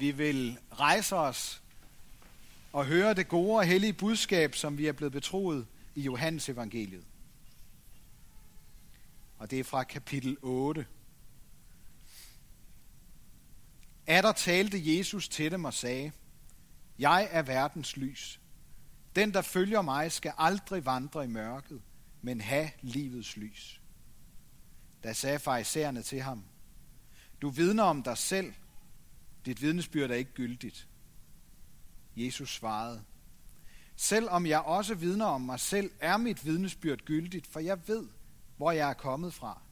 Vi vil rejse os og høre det gode og hellige budskab, som vi er blevet betroet i Johannes evangeliet. Og det er fra kapitel 8. Er der talte Jesus til dem og sagde, Jeg er verdens lys. Den, der følger mig, skal aldrig vandre i mørket, men have livets lys. Da sagde farisæerne til ham, Du vidner om dig selv, dit vidnesbyrd er ikke gyldigt. Jesus svarede, Selvom jeg også vidner om mig selv, er mit vidnesbyrd gyldigt, for jeg ved, hvor jeg er kommet fra,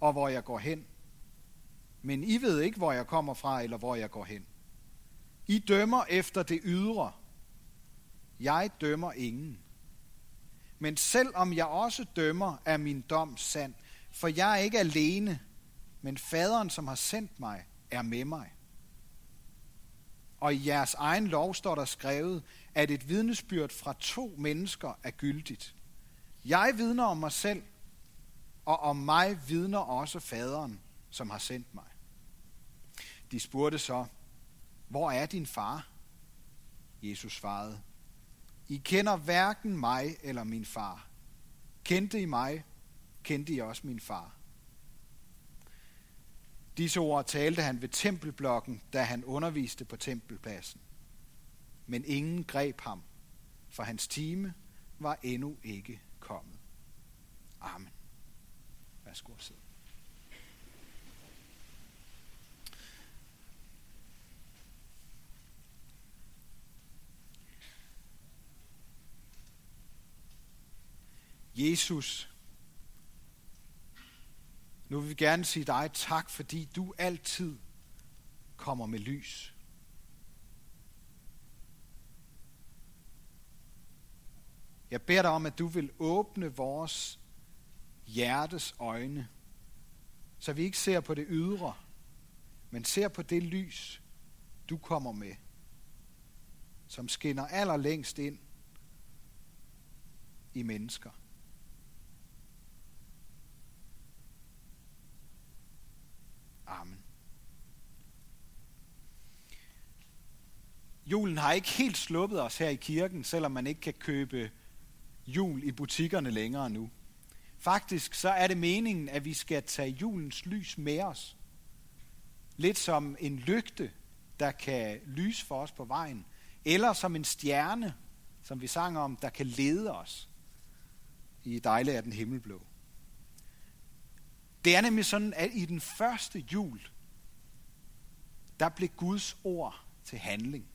og hvor jeg går hen. Men I ved ikke, hvor jeg kommer fra, eller hvor jeg går hen. I dømmer efter det ydre. Jeg dømmer ingen. Men selvom jeg også dømmer, er min dom sand, for jeg er ikke alene, men faderen, som har sendt mig, er med mig. Og i jeres egen lov står der skrevet, at et vidnesbyrd fra to mennesker er gyldigt. Jeg vidner om mig selv, og om mig vidner også faderen, som har sendt mig. De spurgte så, hvor er din far? Jesus svarede, I kender hverken mig eller min far. Kendte I mig, kendte I også min far. Disse ord talte han ved tempelblokken, da han underviste på tempelpladsen. Men ingen greb ham, for hans time var endnu ikke kommet. Amen. Værsgo at sidde. Jesus, nu vil vi gerne sige dig tak, fordi du altid kommer med lys. Jeg beder dig om, at du vil åbne vores hjertes øjne, så vi ikke ser på det ydre, men ser på det lys, du kommer med, som skinner allerlængst ind i mennesker. Amen. Julen har ikke helt sluppet os her i kirken, selvom man ikke kan købe jul i butikkerne længere nu. Faktisk så er det meningen, at vi skal tage julens lys med os. Lidt som en lygte, der kan lyse for os på vejen. Eller som en stjerne, som vi sang om, der kan lede os i dejlig af den himmelblå. Det er nemlig sådan, at i den første jul, der blev Guds ord til handling.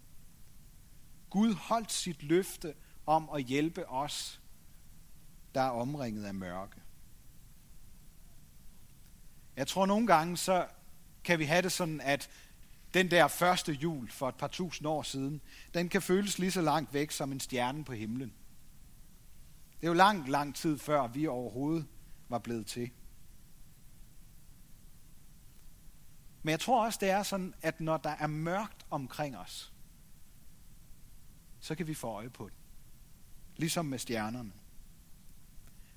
Gud holdt sit løfte om at hjælpe os, der er omringet af mørke. Jeg tror nogle gange, så kan vi have det sådan, at den der første jul for et par tusind år siden, den kan føles lige så langt væk som en stjerne på himlen. Det er jo lang, lang tid før vi overhovedet var blevet til. Men jeg tror også, det er sådan, at når der er mørkt omkring os, så kan vi få øje på det. Ligesom med stjernerne.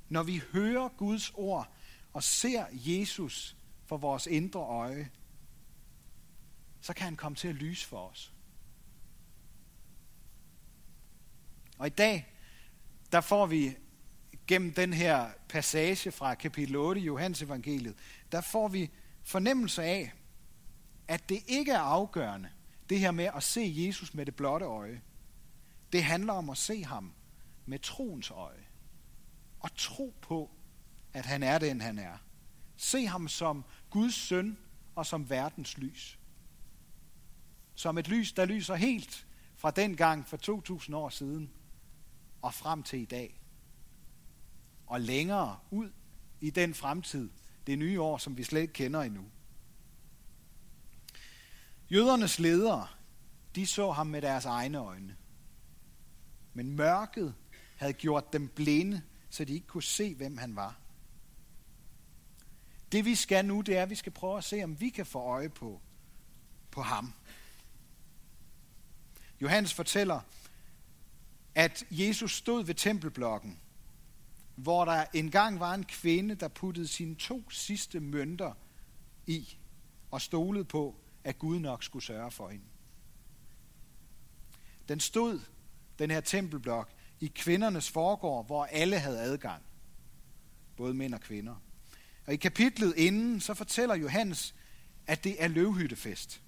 Når vi hører Guds ord og ser Jesus for vores indre øje, så kan han komme til at lyse for os. Og i dag, der får vi gennem den her passage fra kapitel 8 i Johannes evangeliet, der får vi fornemmelse af, at det ikke er afgørende, det her med at se Jesus med det blotte øje. Det handler om at se ham med troens øje. Og tro på, at han er den, han er. Se ham som Guds søn og som verdens lys. Som et lys, der lyser helt fra den gang for 2000 år siden og frem til i dag. Og længere ud i den fremtid, det nye år, som vi slet ikke kender endnu. Jødernes ledere, de så ham med deres egne øjne. Men mørket havde gjort dem blinde, så de ikke kunne se, hvem han var. Det vi skal nu, det er, at vi skal prøve at se, om vi kan få øje på, på ham. Johannes fortæller, at Jesus stod ved tempelblokken, hvor der engang var en kvinde, der puttede sine to sidste mønter i og stolede på, at Gud nok skulle sørge for hende. Den stod, den her tempelblok, i kvindernes forgård, hvor alle havde adgang. Både mænd og kvinder. Og i kapitlet inden, så fortæller Johannes, at det er løvhyttefest.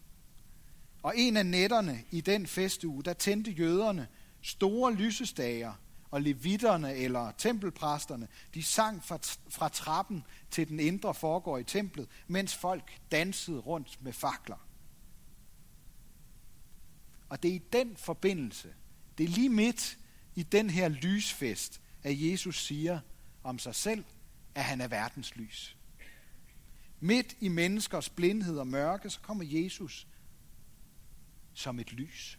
Og en af nætterne i den festuge, der tændte jøderne store lysestager, og levitterne eller tempelpræsterne, de sang fra, fra trappen til den indre forgår i templet, mens folk dansede rundt med fakler. Og det er i den forbindelse, det er lige midt i den her lysfest, at Jesus siger om sig selv, at han er verdens lys. Midt i menneskers blindhed og mørke, så kommer Jesus som et lys.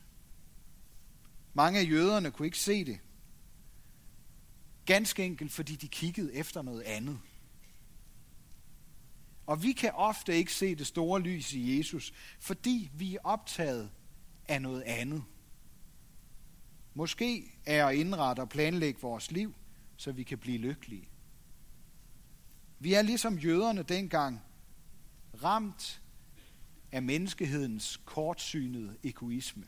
Mange af jøderne kunne ikke se det. Ganske enkelt, fordi de kiggede efter noget andet. Og vi kan ofte ikke se det store lys i Jesus, fordi vi er optaget af noget andet. Måske er at indrette og planlægge vores liv, så vi kan blive lykkelige. Vi er ligesom jøderne dengang ramt af menneskehedens kortsynede egoisme.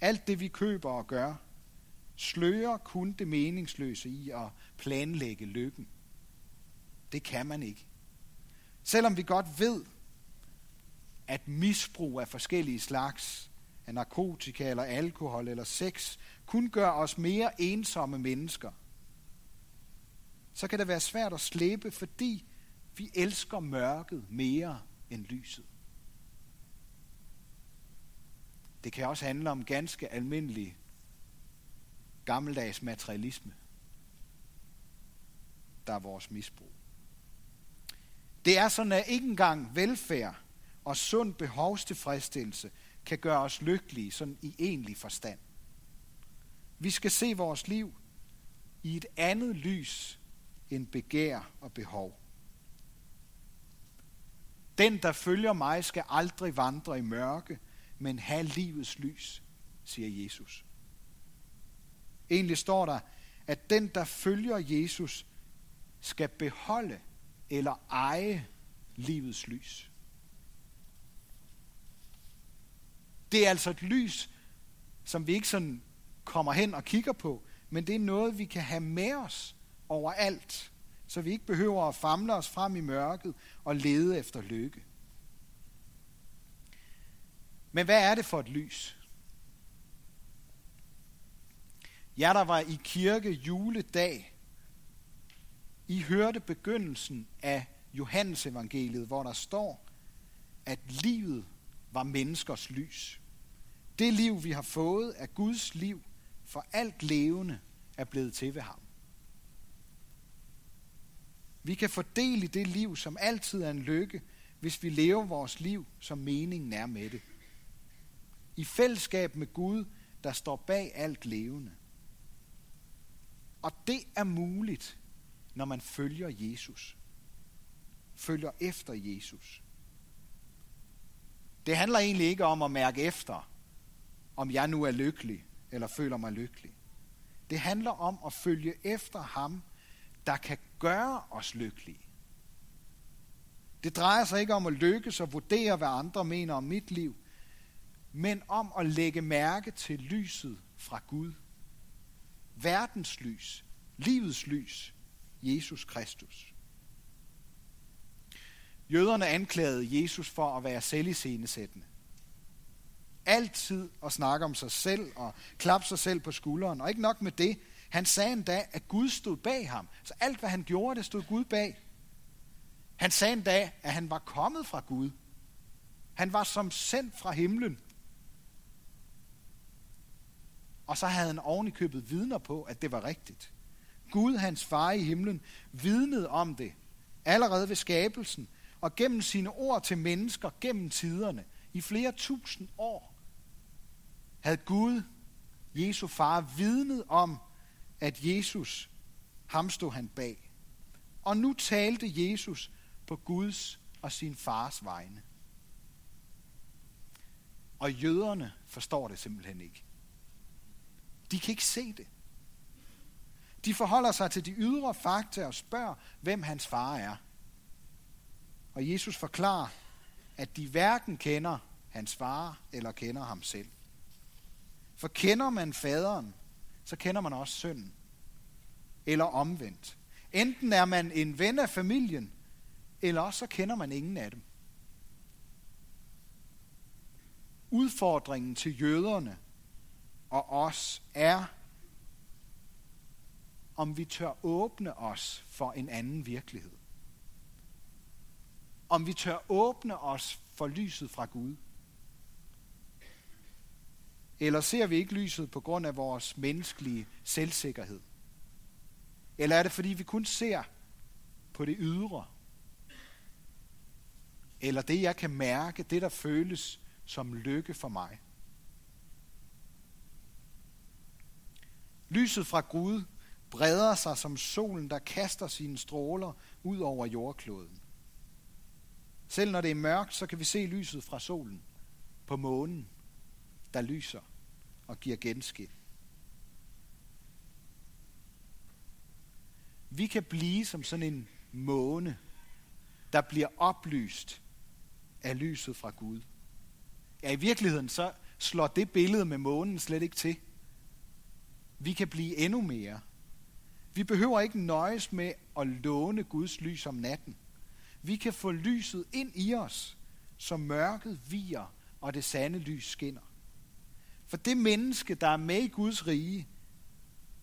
Alt det vi køber og gør, slører kun det meningsløse i at planlægge lykken. Det kan man ikke. Selvom vi godt ved, at misbrug af forskellige slags, af narkotika eller alkohol eller sex, kun gør os mere ensomme mennesker, så kan det være svært at slæbe, fordi vi elsker mørket mere end lyset. Det kan også handle om ganske almindelig gammeldags materialisme, der er vores misbrug. Det er sådan, at ikke engang velfærd og sund behovstilfredsstillelse kan gøre os lykkelige sådan i egentlig forstand. Vi skal se vores liv i et andet lys end begær og behov. Den, der følger mig, skal aldrig vandre i mørke, men have livets lys, siger Jesus. Egentlig står der, at den, der følger Jesus, skal beholde eller eje livets lys. Det er altså et lys, som vi ikke sådan kommer hen og kigger på, men det er noget, vi kan have med os overalt, så vi ikke behøver at famle os frem i mørket og lede efter lykke. Men hvad er det for et lys? Jeg der var i kirke juledag, I hørte begyndelsen af Johannes evangeliet, hvor der står, at livet var menneskers lys. Det liv, vi har fået, er Guds liv, for alt levende er blevet til ved ham. Vi kan fordele i det liv, som altid er en lykke, hvis vi lever vores liv, som meningen er med det. I fællesskab med Gud, der står bag alt levende. Og det er muligt, når man følger Jesus. Følger efter Jesus. Det handler egentlig ikke om at mærke efter, om jeg nu er lykkelig eller føler mig lykkelig. Det handler om at følge efter ham, der kan gøre os lykkelige. Det drejer sig ikke om at lykkes og vurdere, hvad andre mener om mit liv, men om at lægge mærke til lyset fra Gud. Verdens lys, livets lys, Jesus Kristus. Jøderne anklagede Jesus for at være selviscenesættende. Altid at snakke om sig selv og klappe sig selv på skulderen. Og ikke nok med det, han sagde endda, at Gud stod bag ham. Så alt, hvad han gjorde, det stod Gud bag. Han sagde endda, at han var kommet fra Gud. Han var som sendt fra himlen. Og så havde han oven i købet vidner på, at det var rigtigt. Gud, hans far i himlen, vidnede om det allerede ved skabelsen og gennem sine ord til mennesker gennem tiderne i flere tusind år havde Gud, Jesu far, vidnet om, at Jesus, ham stod han bag. Og nu talte Jesus på Guds og sin fars vegne. Og jøderne forstår det simpelthen ikke. De kan ikke se det. De forholder sig til de ydre fakta og spørger, hvem hans far er. Og Jesus forklarer, at de hverken kender hans far eller kender ham selv. For kender man faderen, så kender man også sønnen. Eller omvendt. Enten er man en ven af familien, eller også så kender man ingen af dem. Udfordringen til jøderne og os er, om vi tør åbne os for en anden virkelighed. Om vi tør åbne os for lyset fra Gud. Eller ser vi ikke lyset på grund af vores menneskelige selvsikkerhed? Eller er det fordi vi kun ser på det ydre? Eller det jeg kan mærke, det der føles som lykke for mig? Lyset fra Gud breder sig som solen, der kaster sine stråler ud over jordkloden. Selv når det er mørkt, så kan vi se lyset fra solen på månen, der lyser og giver genskin. Vi kan blive som sådan en måne, der bliver oplyst af lyset fra Gud. Ja, i virkeligheden så slår det billede med månen slet ikke til. Vi kan blive endnu mere. Vi behøver ikke nøjes med at låne Guds lys om natten. Vi kan få lyset ind i os, så mørket viger og det sande lys skinner. For det menneske, der er med i Guds rige,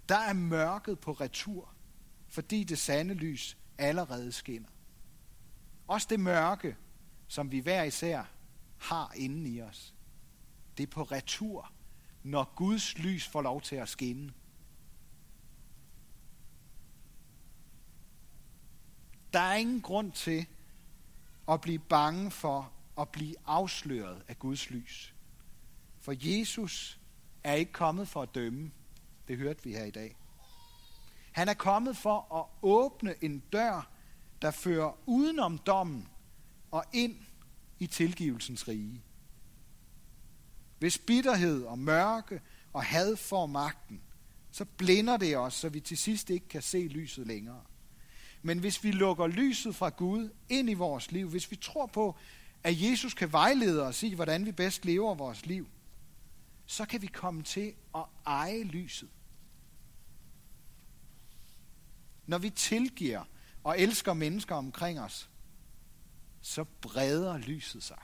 der er mørket på retur, fordi det sande lys allerede skinner. Også det mørke, som vi hver især har inden i os, det er på retur, når Guds lys får lov til at skinne. Der er ingen grund til at blive bange for at blive afsløret af Guds lys. For Jesus er ikke kommet for at dømme. Det hørte vi her i dag. Han er kommet for at åbne en dør, der fører udenom dommen og ind i tilgivelsens rige. Hvis bitterhed og mørke og had får magten, så blinder det os, så vi til sidst ikke kan se lyset længere. Men hvis vi lukker lyset fra Gud ind i vores liv, hvis vi tror på, at Jesus kan vejlede os i, hvordan vi bedst lever vores liv, så kan vi komme til at eje lyset. Når vi tilgiver og elsker mennesker omkring os, så breder lyset sig.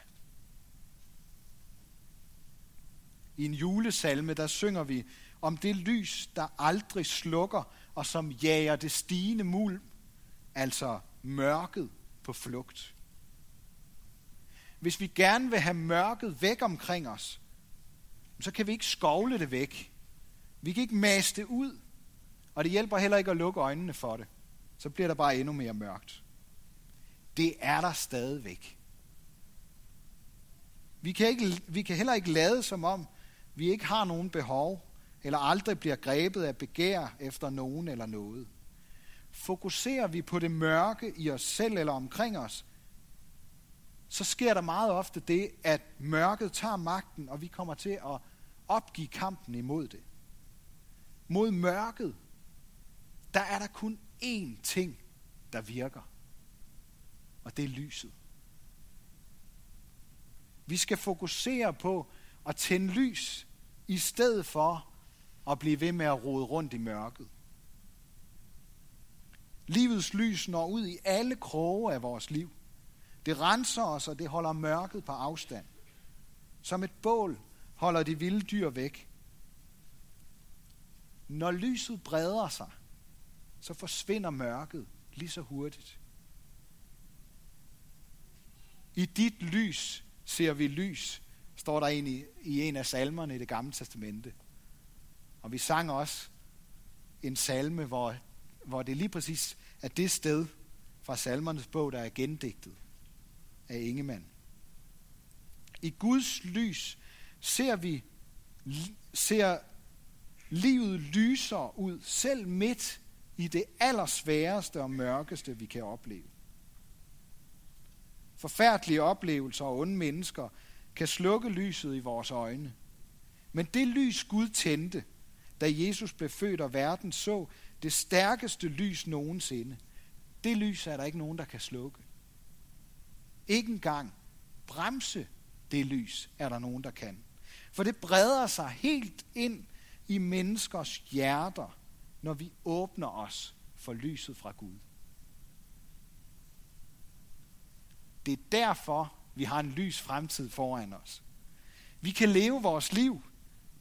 I en julesalme, der synger vi om det lys, der aldrig slukker, og som jager det stigende mul, altså mørket på flugt. Hvis vi gerne vil have mørket væk omkring os, så kan vi ikke skovle det væk. Vi kan ikke mase det ud, og det hjælper heller ikke at lukke øjnene for det. Så bliver der bare endnu mere mørkt. Det er der stadigvæk. Vi kan, ikke, vi kan heller ikke lade som om, vi ikke har nogen behov, eller aldrig bliver grebet af begær efter nogen eller noget. Fokuserer vi på det mørke i os selv eller omkring os, så sker der meget ofte det, at mørket tager magten, og vi kommer til at opgive kampen imod det. Mod mørket, der er der kun én ting, der virker. Og det er lyset. Vi skal fokusere på at tænde lys, i stedet for at blive ved med at rode rundt i mørket. Livets lys når ud i alle kroge af vores liv. Det renser os, og det holder mørket på afstand. Som et bål holder de vilde dyr væk. Når lyset breder sig, så forsvinder mørket lige så hurtigt. I dit lys ser vi lys, står der egentlig i, i en af salmerne i det gamle testamente. Og vi sang også en salme, hvor, hvor det lige præcis at det sted fra salmernes bog, der er gendigtet af Ingemann. I Guds lys ser vi ser livet lyser ud, selv midt i det allersværeste og mørkeste, vi kan opleve. Forfærdelige oplevelser og onde mennesker kan slukke lyset i vores øjne. Men det lys Gud tændte, da Jesus blev født og verden så det stærkeste lys nogensinde, det lys er der ikke nogen, der kan slukke. Ikke engang bremse det lys, er der nogen, der kan. For det breder sig helt ind i menneskers hjerter, når vi åbner os for lyset fra Gud. Det er derfor, vi har en lys fremtid foran os. Vi kan leve vores liv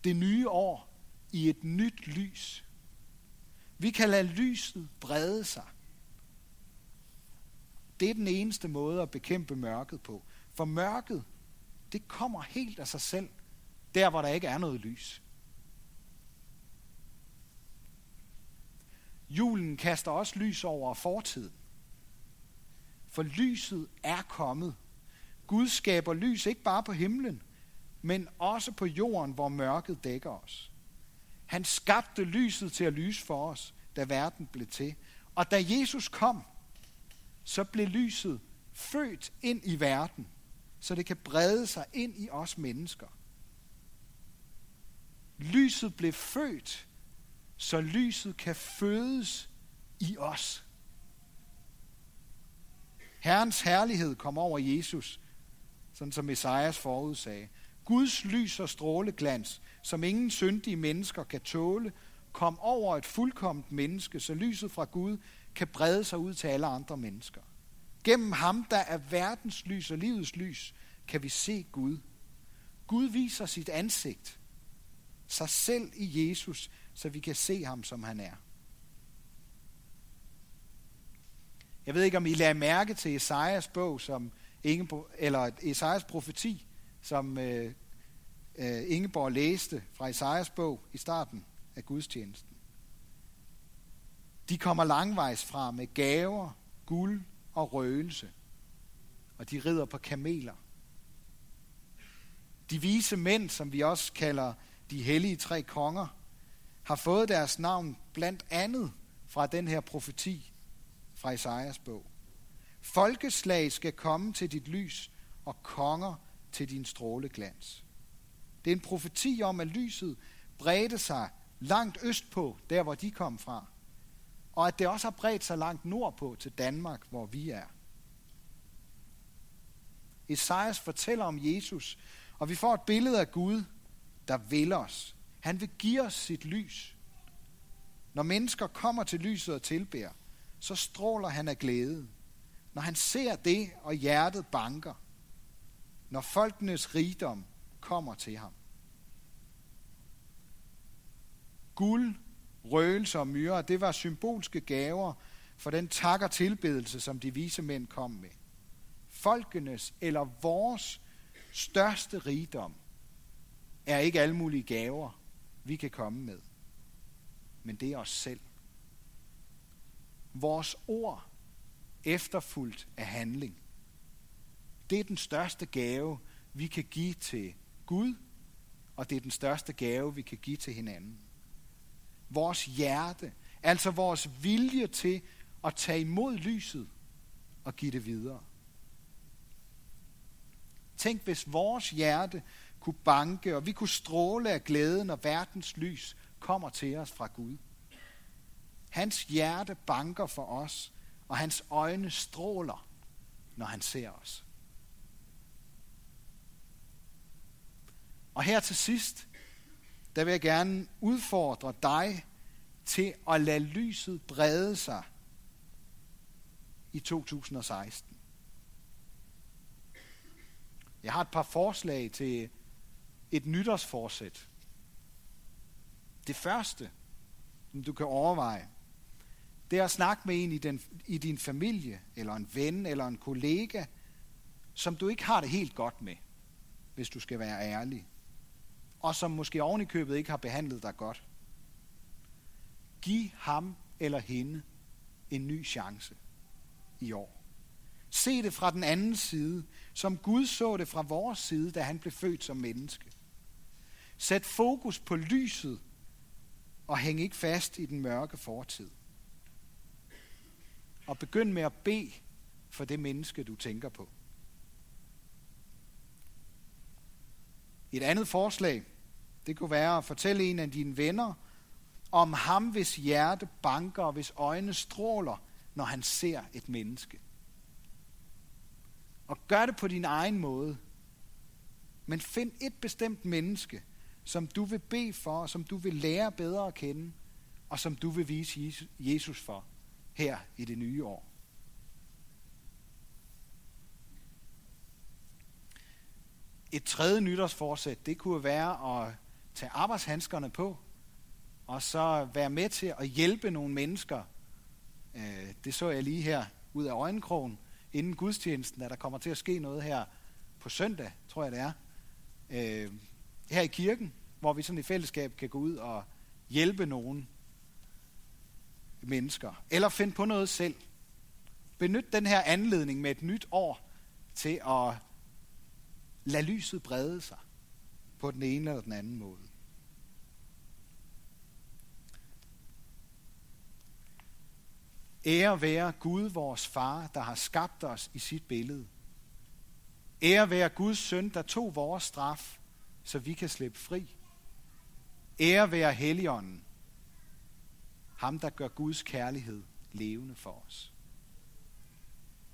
det nye år i et nyt lys. Vi kan lade lyset brede sig. Det er den eneste måde at bekæmpe mørket på. For mørket, det kommer helt af sig selv, der hvor der ikke er noget lys. Julen kaster også lys over fortiden. For lyset er kommet. Gud skaber lys ikke bare på himlen, men også på jorden, hvor mørket dækker os. Han skabte lyset til at lyse for os, da verden blev til. Og da Jesus kom, så blev lyset født ind i verden, så det kan brede sig ind i os mennesker. Lyset blev født, så lyset kan fødes i os. Herrens herlighed kom over Jesus, sådan som Esajas forudsagde. Guds lys og stråleglans, som ingen syndige mennesker kan tåle, kom over et fuldkomt menneske, så lyset fra Gud kan brede sig ud til alle andre mennesker. Gennem ham, der er verdens lys og livets lys, kan vi se Gud. Gud viser sit ansigt, sig selv i Jesus, så vi kan se ham, som han er. Jeg ved ikke, om I lader mærke til Esajas bog, som Ingeborg, eller Esajas profeti, som øh, øh, Ingeborg læste fra Esajas bog i starten af gudstjenesten. De kommer langvejs fra med gaver, guld og røgelse, og de rider på kameler. De vise mænd, som vi også kalder de hellige tre konger, har fået deres navn blandt andet fra den her profeti fra Esajas bog. Folkeslag skal komme til dit lys, og konger til din stråleglans. Det er en profeti om, at lyset bredte sig langt østpå, der hvor de kom fra, og at det også har bredt sig langt nordpå til Danmark, hvor vi er. Esajas fortæller om Jesus, og vi får et billede af Gud, der vil os. Han vil give os sit lys. Når mennesker kommer til lyset og tilbærer, så stråler han af glæde. Når han ser det, og hjertet banker. Når folkenes rigdom kommer til ham. Guld, røgelse og myrer, det var symbolske gaver for den tak og tilbedelse, som de vise mænd kom med. Folkenes eller vores største rigdom er ikke alle mulige gaver, vi kan komme med, men det er os selv. Vores ord efterfulgt af handling. Det er den største gave, vi kan give til Gud, og det er den største gave, vi kan give til hinanden. Vores hjerte, altså vores vilje til at tage imod lyset og give det videre. Tænk, hvis vores hjerte kunne banke, og vi kunne stråle af glæde, når verdens lys kommer til os fra Gud. Hans hjerte banker for os, og hans øjne stråler, når han ser os. Og her til sidst, der vil jeg gerne udfordre dig til at lade lyset brede sig i 2016. Jeg har et par forslag til et nytårsforsæt. Det første, som du kan overveje, det er at snakke med en i, den, i din familie, eller en ven, eller en kollega, som du ikke har det helt godt med, hvis du skal være ærlig. Og som måske oven i købet ikke har behandlet dig godt. Giv ham eller hende en ny chance i år. Se det fra den anden side, som Gud så det fra vores side, da han blev født som menneske. Sæt fokus på lyset og hæng ikke fast i den mørke fortid. Og begynd med at bede for det menneske, du tænker på. Et andet forslag, det kunne være at fortælle en af dine venner om ham, hvis hjerte banker og hvis øjne stråler, når han ser et menneske. Og gør det på din egen måde. Men find et bestemt menneske, som du vil bede for, som du vil lære bedre at kende, og som du vil vise Jesus for her i det nye år. Et tredje nytårsforsæt, det kunne være at tage arbejdshandskerne på, og så være med til at hjælpe nogle mennesker. Øh, det så jeg lige her ud af øjenkrogen, inden gudstjenesten, at der kommer til at ske noget her på søndag, tror jeg det er, øh, her i kirken, hvor vi sådan i fællesskab kan gå ud og hjælpe nogen mennesker. Eller finde på noget selv. Benyt den her anledning med et nyt år til at Lad lyset brede sig på den ene eller den anden måde. Ære være Gud, vores far, der har skabt os i sit billede. Ære være Guds søn, der tog vores straf, så vi kan slippe fri. Ære være Helligånden, ham der gør Guds kærlighed levende for os.